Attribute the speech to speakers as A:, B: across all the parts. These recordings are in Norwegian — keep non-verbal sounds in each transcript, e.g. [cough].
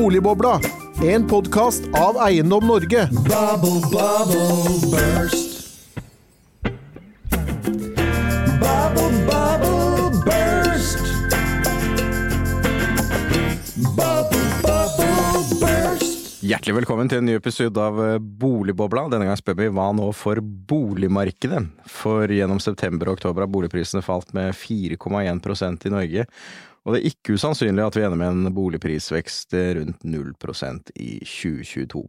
A: Boligbobla, en podkast av Eiendom Norge.
B: Bubble, bubble, burst. Bubble, bubble, burst. Bubble, bubble, burst.
C: Hjertelig velkommen til en ny episode av eh, Boligbobla. Denne gang spør vi hva nå for boligmarkedet? For gjennom september og oktober har boligprisene falt med 4,1% i Norge. Og det er ikke usannsynlig at vi ender med en boligprisvekst rundt 0% i 2022.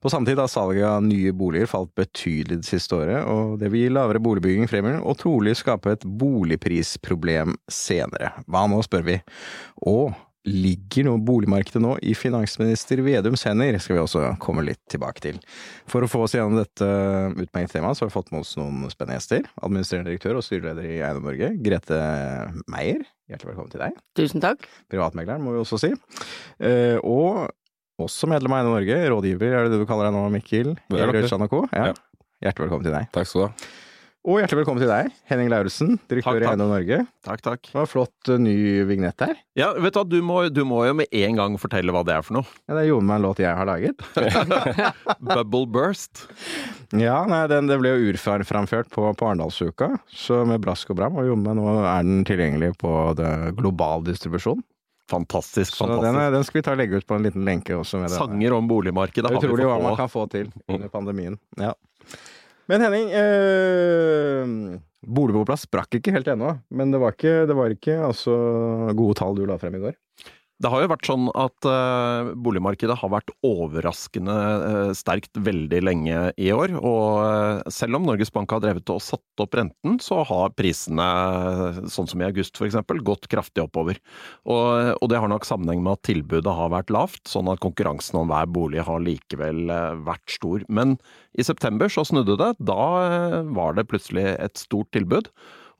C: På samme tid har salget av nye boliger falt betydelig det siste året, og det vil gi lavere boligbygging fremover og trolig skape et boligprisproblem senere. Hva nå, spør vi. Og Ligger nå boligmarkedet nå i finansminister Vedums hender, skal vi også komme litt tilbake til. For å få oss gjennom dette utmerkede temaet, så har vi fått med oss noen spennende gjester. Administrerende direktør og styreleder i Eiendom Norge, Grete Meier. Hjertelig velkommen til deg.
D: Tusen takk.
C: Privatmegleren, må vi også si. Eh, og også medlem av Eiendom Norge, rådgiver, er det det du kaller deg nå, Mikkel?
E: Det er nok det.
C: Ja. Hjertelig velkommen til deg.
E: Takk skal du ha.
C: Og hjertelig velkommen til deg, Henning Lauritzen, direktør
E: Takk,
C: i
E: takk.
C: Eiendom Norge.
E: Takk, takk.
C: Det var flott eh, ny vignett her.
E: Ja, vet du du må, du må jo med en gang fortelle hva det er for noe.
C: Ja, det er Jon meg en låt jeg har laget. [laughs]
E: Bubble burst.
C: Ja, nei, den, det ble jo urframført på, på Arendalsuka, så med brask og bram. Og jo, men nå er den tilgjengelig på det, global distribusjon.
E: Fantastisk,
C: Så den,
E: fantastisk.
C: er- den skal vi ta og legge ut på en liten lenke også. Med det.
E: Sanger om boligmarkedet
C: Det er utrolig hva man kan få til under pandemien. Ja. Men Henning, eh, Boligboplass sprakk ikke helt ennå. Men det var ikke, det var ikke altså, gode tall du la frem i går.
E: Det har jo vært sånn at eh, boligmarkedet har vært overraskende eh, sterkt veldig lenge i år. Og eh, selv om Norges Bank har drevet og satt opp renten, så har prisene, sånn som i august f.eks., gått kraftig oppover. Og, og det har nok sammenheng med at tilbudet har vært lavt, sånn at konkurransen om hver bolig har likevel vært stor. Men i september så snudde det. Da var det plutselig et stort tilbud.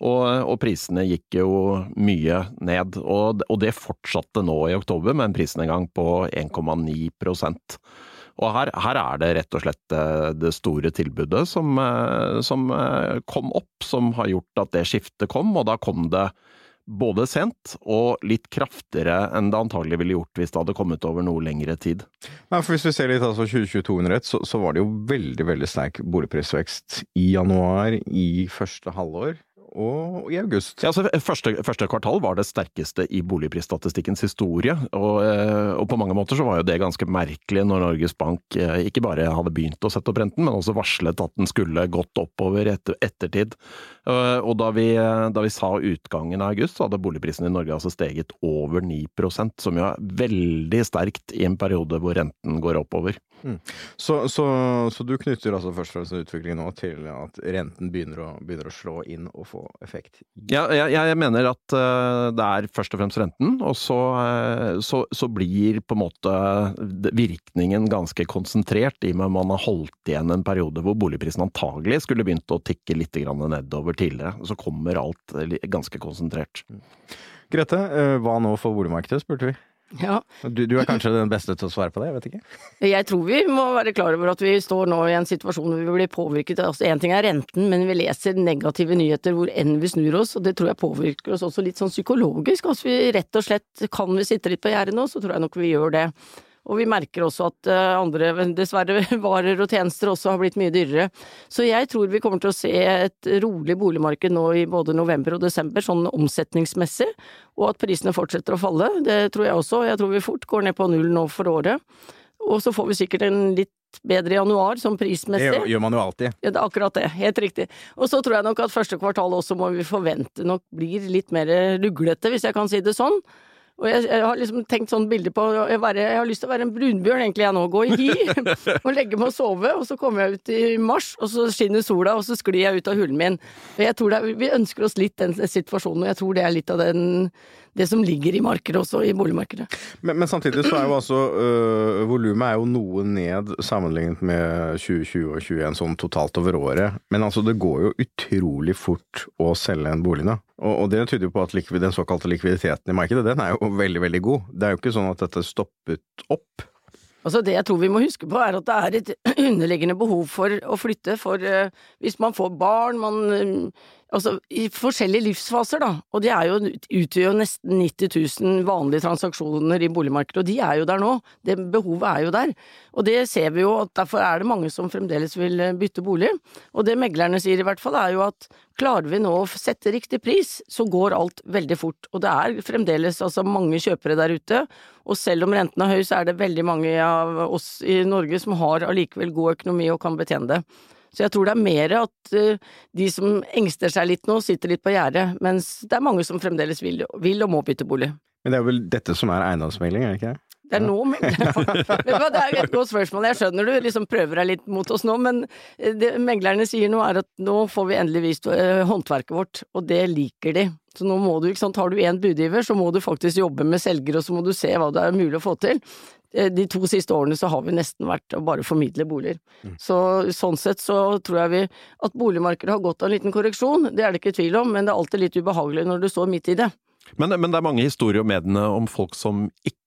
E: Og, og prisene gikk jo mye ned, og, og det fortsatte nå i oktober med en prisnedgang på 1,9% Og her, her er det rett og slett eh, det store tilbudet som, eh, som eh, kom opp, som har gjort at det skiftet kom, og da kom det både sent og litt kraftigere enn det antagelig ville gjort hvis det hadde kommet over noe lengre tid.
C: Ja, for Hvis vi ser litt altså 2022 under ett, så, så var det jo veldig veldig sterk boligprisvekst i januar, i første halvår og i august.
E: Ja, altså, første, første kvartal var det sterkeste i boligprisstatistikkens historie, og, eh, og på mange måter så var jo det ganske merkelig når Norges Bank eh, ikke bare hadde begynt å sette opp renten, men også varslet at den skulle gått oppover etter ettertid. Eh, Og da vi, da vi sa utgangen av august, så hadde boligprisene i Norge altså steget over 9% som jo er veldig sterkt i en periode hvor renten går oppover.
C: Så, så, så du knytter altså først og fremst utviklingen nå til at renten begynner å, begynner å slå inn og få effekt?
E: Ja, jeg, jeg mener at eh, det er først og fremst renten, og så, eh, så, så blir på en måte virkningen ganske konsentrert i og med at man har holdt igjen en periode hvor boligprisen antagelig skulle begynt å tikke litt nedover tidligere. Så kommer alt ganske konsentrert.
C: Grete, eh, hva nå for boligmarkedet, spurte vi.
D: Ja,
C: Du, du er kanskje den beste til å svare på det, jeg vet ikke?
D: jeg tror vi må være klar over at vi står nå i en situasjon hvor vi blir påvirket. Altså, en ting er renten, men vi leser negative nyheter hvor enn vi snur oss, og det tror jeg påvirker oss også litt sånn psykologisk. Altså vi rett og slett, kan vi sitte litt på gjerdet nå, så tror jeg nok vi gjør det. Og vi merker også at eh, andre, dessverre, [laughs] varer og tjenester også har blitt mye dyrere. Så jeg tror vi kommer til å se et rolig boligmarked nå i både november og desember, sånn omsetningsmessig, og at prisene fortsetter å falle. Det tror jeg også. Jeg tror vi fort går ned på null nå for året. Og så får vi sikkert en litt bedre januar, sånn prismessig.
C: Det gjør man jo alltid.
D: Ja, det er akkurat det. Helt riktig. Og så tror jeg nok at første kvartal også må vi forvente nok blir litt mer ruglete, hvis jeg kan si det sånn. Og jeg, jeg har liksom tenkt sånn bilde på jeg, være, Jeg har lyst til å være en brunbjørn, egentlig, jeg nå. Gå i hi [laughs] og legge meg og sove, og så kommer jeg ut i mars, og så skinner sola, og så sklir jeg ut av hulen min. Og jeg tror det er, Vi ønsker oss litt den situasjonen, og jeg tror det er litt av den, det som ligger i markedet også, i boligmarkedet.
C: Men, men samtidig så er jo altså øh, volumet er jo noe ned sammenlignet med 2020 og 2021 sånn totalt over året. Men altså det går jo utrolig fort å selge en bolig nå. Og, det tyder jo på at likvid, den såkalte likviditeten i markedet, den er jo veldig, veldig god. Det er jo ikke sånn at dette stoppet opp.
D: Altså Det jeg tror vi må huske på, er at det er et [clears throat] underliggende behov for å flytte. For eh, hvis man får barn, man altså, i forskjellige livsfaser, da. Og de er jo, utgjør jo nesten 90 000 vanlige transaksjoner i boligmarkedet, og de er jo der nå. Det behovet er jo der. Og det ser vi jo, at derfor er det mange som fremdeles vil eh, bytte bolig. Og det meglerne sier i hvert fall, er jo at klarer vi nå å sette riktig pris, så går alt veldig fort. Og det er fremdeles altså mange kjøpere der ute, og selv om renten er høy, så er det veldig mange av oss i Norge som har allikevel god økonomi og kan betjene det. Så jeg tror det er mer at uh, de som engster seg litt nå, sitter litt på gjerdet, mens det er mange som fremdeles vil, vil og må bytte bolig.
C: Men det er vel dette som er eiendomsmegling, er det ikke det?
D: Det er nå meglerne [laughs] det er et godt spørsmål. Jeg skjønner du liksom prøver deg litt mot oss nå, men det meglerne sier nå er at nå får vi endelig vist uh, håndverket vårt, og det liker de. Så nå må du, ikke sant, har du én budgiver, så må du faktisk jobbe med selger, og så må du se hva det er mulig å få til. Eh, de to siste årene så har vi nesten vært å bare formidle boliger. Mm. Så sånn sett så tror jeg vi at boligmarkedet har gått av en liten korreksjon, det er det ikke tvil om, men det er alltid litt ubehagelig når du står midt i det.
E: Men, men det er mange historier om mediene om folk som ikke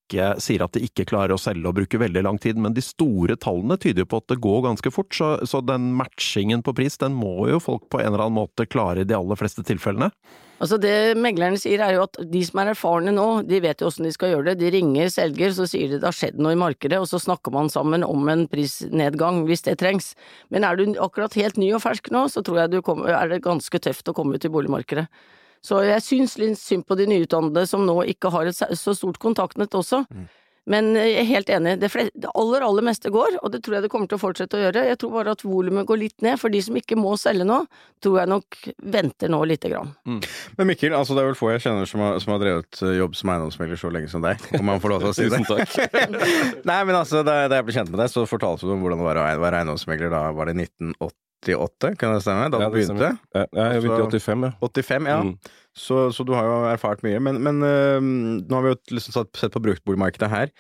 E: sier at de ikke klarer å selge og bruker veldig lang tid, men de store tallene tyder jo på at det går ganske fort, så, så den matchingen på pris, den må jo folk på en eller annen måte klare i de aller fleste tilfellene?
D: Altså Det meglerne sier er jo at de som er erfarne nå, de vet jo åssen de skal gjøre det. De ringer selger, så sier de det har skjedd noe i markedet, og så snakker man sammen om en prisnedgang hvis det trengs. Men er du akkurat helt ny og fersk nå, så tror jeg kommer, er det ganske tøft å komme ut i boligmarkedet. Så jeg syns litt synd på de nyutdannede som nå ikke har et så stort kontaktnett også. Mm. Men jeg er helt enig, det, det, aller, aller meste går, og det tror jeg det kommer til å fortsette å gjøre. Jeg tror bare at volumet går litt ned, for de som ikke må selge nå, tror jeg nok venter nå lite grann. Mm.
C: Men Mikkel, altså det er vel få jeg kjenner som har, som har drevet eh, jobb som eiendomsmegler så lenge som deg, om man får lov til å si det. [laughs]
E: Tusen takk. [laughs]
C: Nei, men altså, da, da jeg ble kjent med deg, så fortalte du om hvordan det var å være eiendomsmegler da var det 1988, kan det stemme? Da
F: ja,
C: du begynte?
F: Ja, jeg begynte i 85, ja.
C: 85, ja. Mm. Så, så, du har jo erfart mye. Men, men uh, nå har vi jo liksom sett på bruktboligmarkedet her.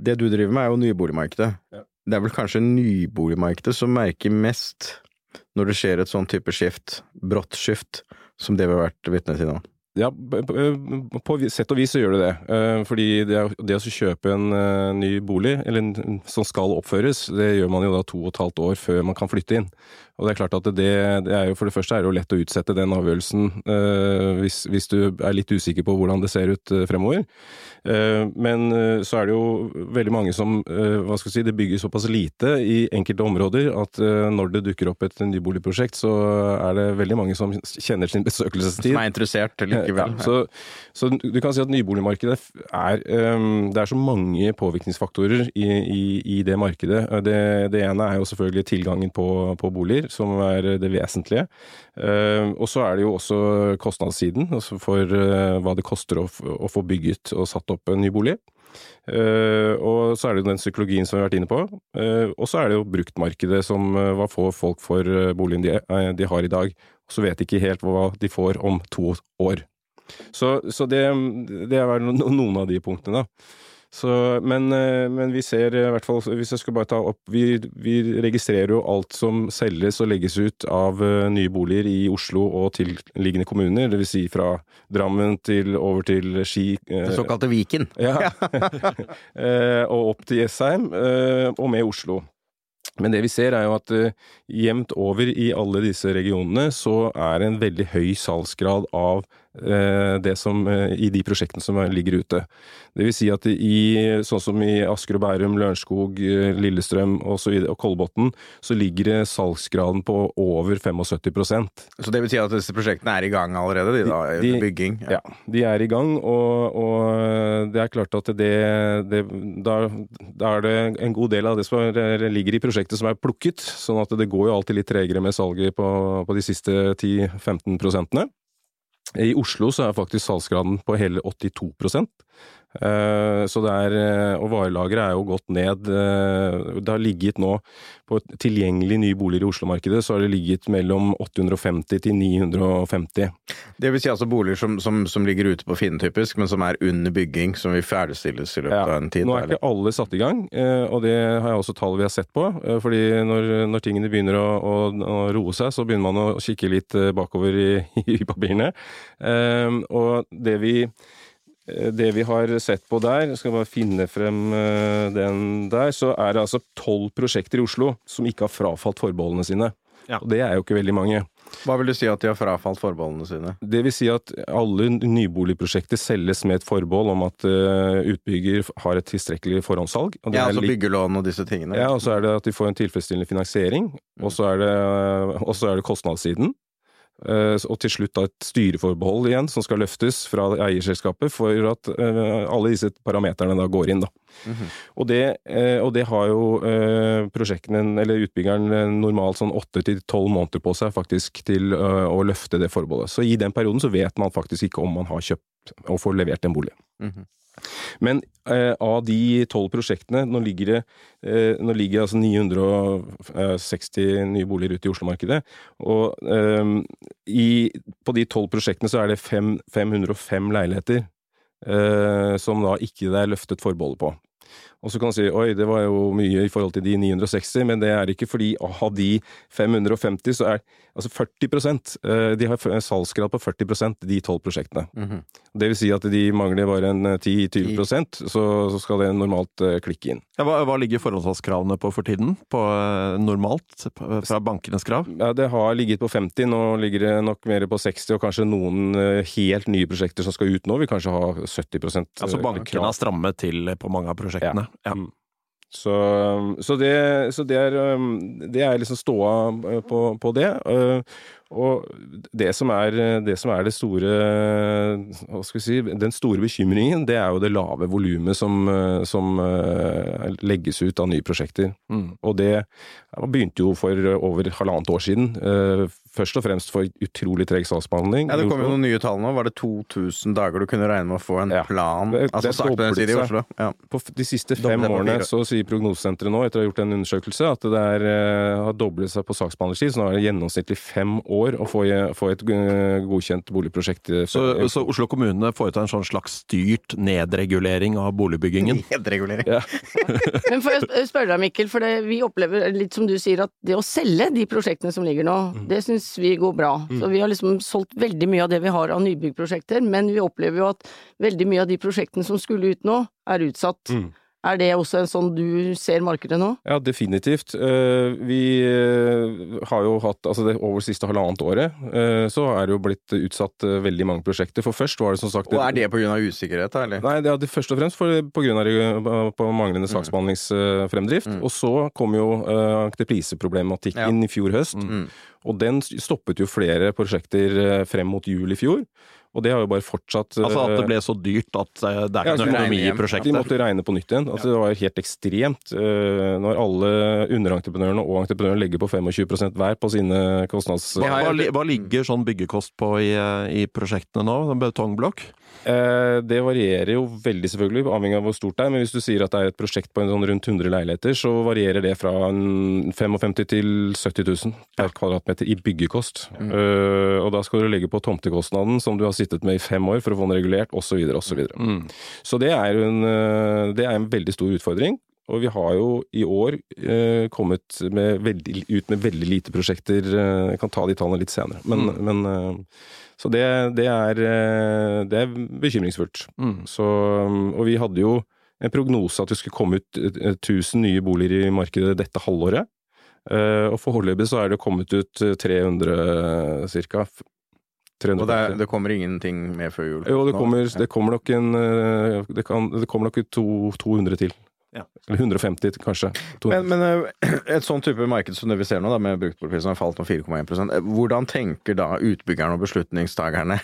C: Det du driver med, er jo nyboligmarkedet. Ja. Det er vel kanskje nyboligmarkedet som merker mest når det skjer et sånn type skift, brått skift, som det vi har vært vitne til nå.
F: Ja, på sett og vis så gjør det det. Eh, fordi det, det å kjøpe en eh, ny bolig, eller en, som skal oppføres, det gjør man jo da to og et halvt år før man kan flytte inn. Og det er klart at det, det er jo for det første er det jo lett å utsette den avgjørelsen uh, hvis, hvis, du er litt usikker på hvordan det ser ut uh, fremover. Uh, men så er det jo veldig mange som hva skal vi si, Det bygger såpass lite i enkelte områder at når det dukker opp et nyboligprosjekt, så er det veldig mange som kjenner sin besøkelsestid.
C: Som er interessert likevel.
F: Ja, så, så, du kan si at nyboligmarkedet er Det er så mange påvirkningsfaktorer i, i, i det markedet. Det, det, ene er jo selvfølgelig tilgangen på, på boliger som er det vesentlige. Eh, og så er det jo også kostnadssiden, altså for eh, hva det koster å, få bygget og satt opp en ny bolig. Uh, og så er det jo den psykologien som vi har vært inne på. Uh, og så er det jo bruktmarkedet som uh, hva får folk for boligen de, de, har i dag. Og så vet de ikke helt hva de får om to år. Så, så det, det er noen av de punktene, da. Så, men, eh, men, vi ser i hvert fall, hvis jeg skal bare ta opp Vi, vi registrerer jo alt som selges og legges ut av eh, nye boliger i Oslo og tilliggende kommuner. Dvs. Si fra Drammen til over til Ski.
C: Eh, det såkalte Viken. [laughs]
F: Ja. [laughs] og opp til Jessheim, og med Oslo. Men det vi ser er jo at jevnt over i alle disse regionene så er det en veldig høy salgsgrad av Eh, det som, eh, i de prosjektene som ligger ute. Det vil si at i, sånn som i Asker og Bærum, Lørenskog, eh, Lillestrøm og, så videre, og Kolbotn, så ligger salgsgraden på over 75%
C: Så det vil si at disse prosjektene er i gang allerede, de da? De, bygging?
F: Ja. ja. de er i gang, og, og det er klart at det, det da, da, er det en god del av det som er, ligger i prosjektet som er plukket, sånn at det går jo alltid litt tregere med salget på, på de siste 10-15 prosentene. I Oslo så er faktisk salgsgraden på hele 82 Eh, så det er, eh, og varelageret er jo gått ned. Eh, det har ligget nå på tilgjengelig nye boliger i Oslo-markedet, så har det ligget mellom 850 til 950.
C: Det vil si altså boliger som, som, som ligger ute på Finn typisk, men som er under bygging, som vil ferdigstilles i løpet ja, av en tid?
F: Nå er ikke alle satt i gang, og det har jeg også tall vi har sett på. fordi når, når tingene begynner å, å, å, roe seg, så begynner man å kikke litt bakover i, [laughs] i papirene. Og det vi Eh, det vi har sett på der, skal bare finne frem eh, den der, så er det altså tolv prosjekter i Oslo som ikke har frafalt forbeholdene sine. Ja. Og det er jo ikke veldig mange.
C: Hva vil du si at de har frafalt forbeholdene sine?
F: Det vil si at alle nyboligprosjekter selges med et forbehold om at eh, utbygger har et tilstrekkelig forhåndssalg.
C: Ja, altså
F: litt-
C: byggelån og disse tingene.
F: Ja, og så er det at de får en tilfredsstillende finansiering, og så er det, og så er det kostnadssiden. Eh, Og til slutt da et styreforbehold igjen, som skal løftes fra eierselskapet for at eh, alle disse parameterne da går inn. da. og, det, eh, og det har jo prosjektene, eller utbyggeren, normalt sånn åtte til tolv måneder på seg faktisk til å løfte det forbeholdet. Så i den perioden så vet man faktisk ikke om man har kjøpt og får levert en bolig.
C: Mhm.
F: Men eh, av de tolv prosjektene, nå ligger det eh, nå ligger altså 960 nye boliger ute i Oslo-markedet. Og eh, i, på de tolv prosjektene så er det fem, 505 leiligheter eh, som da ikke det er løftet forbeholdet på. Og så kan man si oi, det var jo mye i forhold til de 960, men det er ikke fordi av de 550 så er altså 40 eh, De har en salgsgrad på 40% de tolv prosjektene.
C: Mhm.
F: Det vil si at de mangler bare en 10-20% så, så skal det normalt eh, klikke inn.
E: Ja, hva, hva ligger forhåndsalgskravene på for tiden? På eh, normalt, fra bankenes krav?
F: Ja, Det har ligget på 50, nå ligger det nok mer på 60, og kanskje noen eh, helt nye prosjekter som skal ut nå, vil kanskje ha 70
E: Altså
F: eh,
E: bankene har strammet til på mange av prosjektene. Ja.
F: Mm. Så, så, det, så det, er, um, det er liksom ståa uh, på, på det. Uh, Og det som, er, det som er det store Hva skal vi si Den store bekymringen, det er jo det lave volumet som, uh, som legges ut av nye prosjekter.
E: Mm.
F: Og det begynte jo for over halvannet år siden. Først og fremst for utrolig treg saksbehandling.
C: Ja, Det kom jo noen nye tall nå. Var det 2000 dager du kunne regne med å få en
F: Ja.
C: plan?
F: Det-
C: altså
F: det
C: tid i Oslo. Ja.
F: På de siste fem årene så sier Prognosesenteret nå, etter å ha gjort en undersøkelse, at det er, uh, har doblet seg på saksbehandlingstid. Så nå er det gjennomsnittlig fem år å få, få et eh, godkjent boligprosjekt. eh,
E: Så, så Oslo kommune foretar en sånn slags styrt nedregulering av boligbyggingen? [laughs]
C: Nedregulering.
F: Ja. [laughs]
D: Men får jeg spørre deg, Mikkel, for det, vi opplever litt som du sier, at det å selge de prosjektene som ligger nå, det syns vi går bra. Så vi har liksom solgt veldig mye av det vi har av nybyggprosjekter, men vi opplever jo at veldig mye av de prosjektene som skulle ut nå, er utsatt.
F: Mm.
D: Er det også en sånn du ser markedet nå?
F: Ja, definitivt. Eh, Vi eh, har jo hatt, altså det over siste halvannet året, eh, så er det jo blitt utsatt veldig mange prosjekter. For først var det som sagt
C: Og er det pga. usikkerhet, eller?
F: Nei, det er det først og fremst pga. på grunn av manglende saksbehandlingsfremdrift.
C: Mm.
F: Og så kom jo uh, ja. i fjor høst.
C: Mm.
F: Og den stoppet jo flere prosjekter frem mot jul i fjor. Og det har jo bare fortsatt eh,
E: Altså at det ble så dyrt at eh, det er ikke noe økonomi i
C: prosjektet?
F: De måtte regne på nytt igjen. Altså, Det var helt ekstremt eh, når alle underentreprenørene og entreprenørene legger på 25 hver på sine kostnads...
E: Hva, hva, hva ligger sånn byggekost på i, eh, i prosjektene nå? En Betongblokk?
F: Eh, Det varierer jo veldig, selvfølgelig, avhengig av hvor stort det er. Men hvis du sier at det er et prosjekt på en sånn rundt 100 leiligheter, så varierer det fra en 55 til 70 000 per kvadratmeter i byggekost. Mm. og da skal du legge på tomtekostnaden, som du har sittet med i fem år for å få den regulert, osv., osv.
E: Mm.
F: Så det er, en, eh, det er en veldig stor utfordring. Og vi har jo i år eh, kommet med veldig, ut med veldig lite prosjekter. Eh, jeg kan ta de tallene litt senere. Men,
E: Mm.
F: men eh, Så det, det, er, eh, det er bekymringsfullt.
E: Mm.
F: Så, og vi hadde jo en prognose at det skulle komme ut eh, 1000 nye boliger i markedet dette halvåret. Eh, og foreløpig så er det kommet ut eh, 300 ca.
C: Og det, er, det kommer ingenting med før jul?
F: Jo, det kommer, det kommer nok en eh, Det, kan, det kommer nok 200 til.
E: Ja.
F: Eller 150 kanskje. 200.
C: Men, men eh, et sånn type marked som det vi ser nå, da, med bruktboligprisen har falt om 4,1% eh, Hvordan tenker da utbyggerne og beslutningstakerne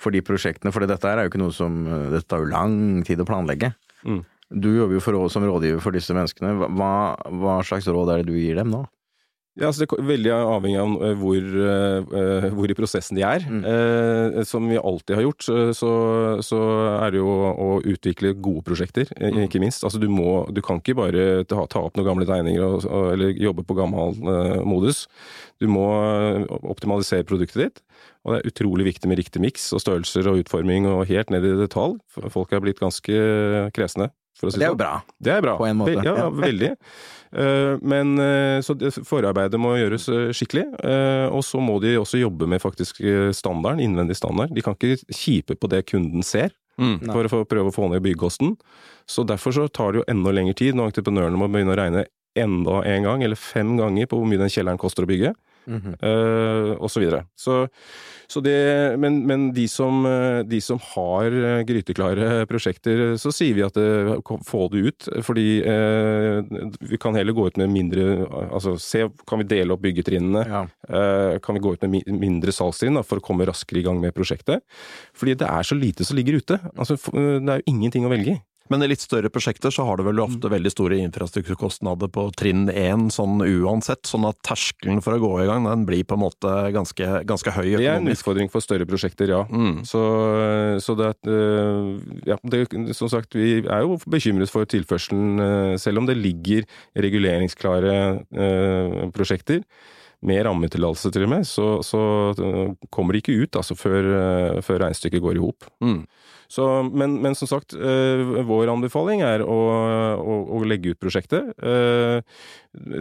C: for de prosjektene? For dette er jo ikke noe som Dette tar jo lang tid å planlegge.
F: Mm.
C: Du jobber jo for, som rådgiver for disse menneskene. Hva, hva slags råd er det du gir dem nå?
F: Ja, altså det er veldig avhengig av eh, hvor, eh, hvor i prosessen de er.
C: Mm.
F: Eh, som vi alltid har gjort, så, så- er det jo å utvikle gode prosjekter, eh,
C: Mm.
F: ikke minst. Altså du må, du kan ikke bare ta, ta opp noen gamle tegninger og, eller jobbe på gammel eh, modus. Du må eh, optimalisere produktet ditt. Og det er utrolig viktig med riktig miks og størrelser og utforming og helt ned i detalj. Folk er blitt ganske kresne. For å si
C: Det er jo
F: sånn.
C: bra.
F: Det er bra.
C: På en måte.
F: Ja,
C: Ja.
F: veldig. Eh, Men eh, så det, forarbeidet må gjøres eh, skikkelig. Og så må de også jobbe med faktisk standarden, innvendig standard. De kan ikke kjipe på det kunden ser,
E: Mm.
F: For å få prøve å få ned byggekosten. Så derfor så tar det jo enda lengre tid når entreprenørene må begynne å regne enda en gang, eller fem ganger, på hvor mye den kjelleren koster å bygge.
C: Mhm.
F: eh, og så videre. Så, så det, men, men de, som, eh, de som har eh, gryteklare prosjekter, så sier vi at det, få det ut. Fordi uh, vi kan heller gå ut med mindre Altså se, kan vi dele opp byggetrinnene?
C: Ja.
F: Uh, kan vi gå ut med mi- mindre salgstrinn for å komme raskere i gang med prosjektet? Fordi det er så lite som ligger ute. Altså, det er jo ingenting å velge i.
E: Men i litt større prosjekter så har du vel ofte veldig store infrastrukturkostnader på trinn én, sånn uansett. Sånn at terskelen for å gå i gang, den blir på en måte ganske, ganske høy
F: Det er en utfordring for større prosjekter, ja.
E: Mm.
F: Så, så det, øh, ja, det Som sagt, vi er jo bekymret for tilførselen, øh, selv om det ligger reguleringsklare øh, prosjekter. Med rammetillatelse til og med, så, så kommer de ikke ut altså, før, før regnestykket går i hop.
E: Mm.
F: Så, men, men som sagt, øh, vår anbefaling er å, å, å legge ut prosjektet. Øh,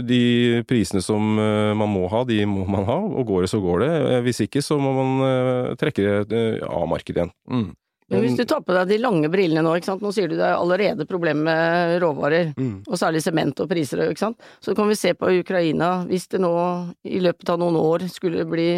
F: de prisene som øh, man må ha, de må man ha, og går det, så går det. Eh, Hvis ikke, så må man trekke det av markedet igjen.
E: Mm.
D: Men hvis du tar på deg de lange brillene nå, ikke sant. Nå sier du det er allerede problem med råvarer, og særlig sement og priser, ikke sant. Så kan vi se på Ukraina, hvis det nå i løpet av noen år skulle bli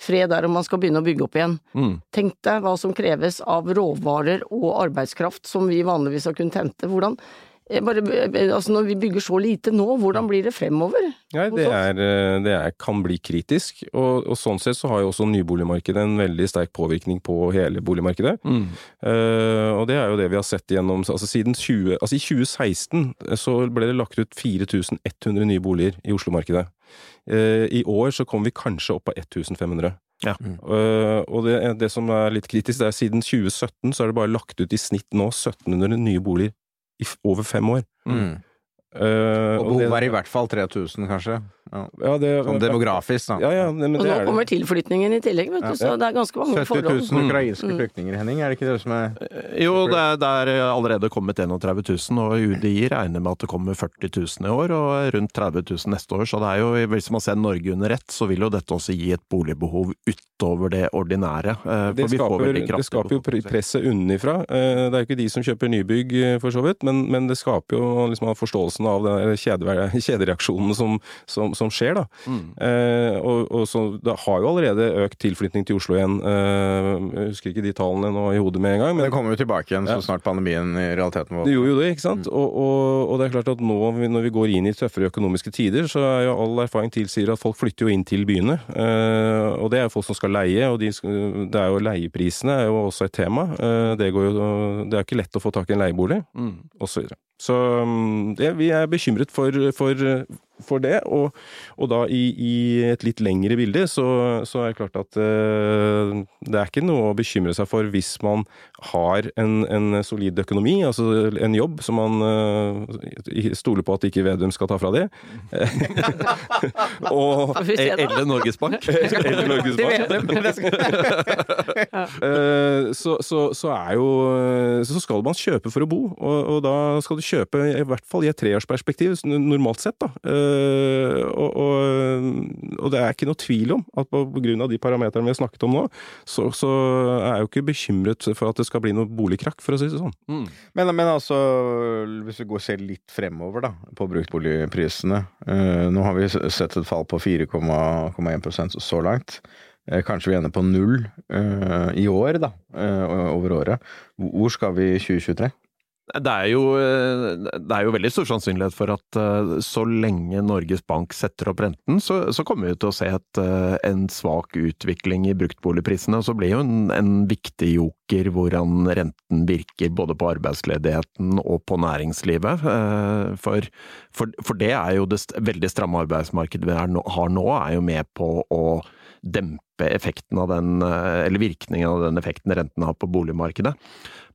D: fred der og man skal begynne å bygge opp igjen.
E: Mm.
D: Tenk deg hva som kreves av råvarer og arbeidskraft som vi vanligvis har kunnet hente. Hvordan bare, eh, altså Når vi bygger så lite nå, hvordan blir det fremover?
F: Nei, det, er, øh, det er, kan bli kritisk. Og, og sånn sett så har jo også nyboligmarkedet en veldig sterk påvirkning på hele boligmarkedet.
E: Mm.
F: Uh, og det er jo det vi har sett gjennom altså siden 20, altså I 2016 så ble det lagt ut 4100 nye boliger i Oslo-markedet. Uh, I år så kom vi kanskje opp på 1500.
E: Ja.
F: Uh, og det, det som er litt kritisk, det er siden 2017 så er det bare lagt ut i snitt nå 1700 nye boliger i over fem år.
C: Mm.
F: Eh,
C: Og behovet er i hvert fall 3000, kanskje. Ja.
F: ja, det,
C: Sånn demografisk, da.
F: Ja, ja, det,
D: Og nå
F: er det.
D: kommer tilflytningen i tillegg, vet du, så det er ganske mange
C: 70
D: forhold.
C: 000 ukrainske
D: Mm.
C: flyktninger, Henning. Er det ikke det som er
E: Jo, det er, det er allerede kommet 31 000, og UDI regner med at det kommer 40 000 i år, og rundt 30 000 neste år. Så det er jo, hvis man ser Norge under ett, så vil jo dette også gi et boligbehov utover det ordinære. eh,
F: Det
E: for vi får
F: skaper, det skaper jo presset unnifra. Eh, Det er jo ikke de som kjøper nybygg, for så vidt, men, men det skaper jo liksom forståelsen av den kjede, [laughs] kjedereaksjonen som, som, som skjer, da.
E: Mm.
F: Eh, og, og så, Det har jo allerede økt tilflytning til Oslo igjen. Eh, jeg husker ikke de tallene nå i hodet med en gang.
C: Men det kommer jo tilbake igjen så snart pandemien i realiteten var
F: det gjorde jo det, ikke sant? Og, og, og det er klart at nå når vi går inn i tøffere økonomiske tider, så er jo all erfaring tilsier at folk flytter jo inn til byene. Eh, og det er jo folk som skal leie, og de, det er jo leieprisene er jo også et tema. Eh, det, går jo, det er ikke lett å få tak i en leiebolig,
E: Mm.
F: og så mm, det, vi er bekymret for, for, for det, og, og da i, i et litt lengre bilde så, så er det klart at uh, det er ikke noe å bekymre seg for hvis man har en, en solid økonomi, altså en jobb som man uh, stoler på at ikke Vedum skal ta fra det. [laughs] og.
E: Eller Norges Bank. [laughs]
F: eller Norges Bank. uh, [laughs] så, så, så er jo Så skal man kjøpe for å bo, og, og da skal du kjøpe i hvert fall i et treårsperspektiv, normalt sett, da. Eh, og, og, og det er ikke noe tvil om at på grunn av de parameterne vi har snakket om nå, så, så er jeg jo ikke bekymret for at det skal bli noe boligkrakk, for å si det sånn.
E: Mm.
C: Men, men altså, hvis vi går og ser litt fremover da, på bruktboligprisene. Eh, nå har vi sett et fall på 4,1% så langt. Eh, kanskje vi ender på null eh, i år, da, eh, over året. Hvor skal vi i 2023?
E: Det er, jo, eh, det er jo veldig stor sannsynlighet for at eh, så lenge Norges Bank setter opp renten, så, så kommer vi til å se et, eh, en svak utvikling i bruktboligprisene. Og så blir jo en, en viktig joker hvordan renten virker både på arbeidsledigheten og på næringslivet. For, for, for det er jo det veldig stramme arbeidsmarkedet vi har nå, er jo med på å dempe effekten av den, eh, eller virkningen av den effekten renten har på boligmarkedet.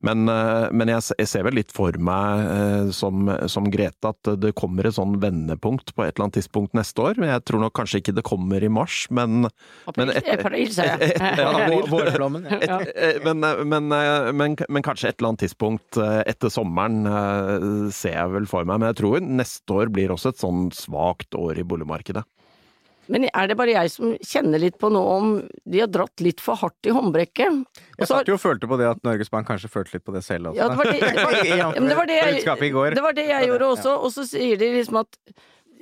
E: Men, eh, men jeg, jeg ser vel litt for meg, eh, som, som Grete, at det kommer et sånn vendepunkt på et eller annet tidspunkt neste år. Jeg tror nok kanskje ikke det kommer i mars, men Men kanskje et eller annet tidspunkt etter sommeren ser jeg vel for meg. Men jeg tror neste år blir også et sånn svakt år i boligmarkedet.
D: Men er det bare jeg som kjenner litt på nå om de har dratt litt for hardt i håndbrekket?
C: Jeg satt jo og følte på det at Norges Bank kanskje følte litt på det selv også.
D: Ja, det var det, [laughs] det, var, ja, det, var jeg, det var det jeg gjorde også, og så sier de liksom at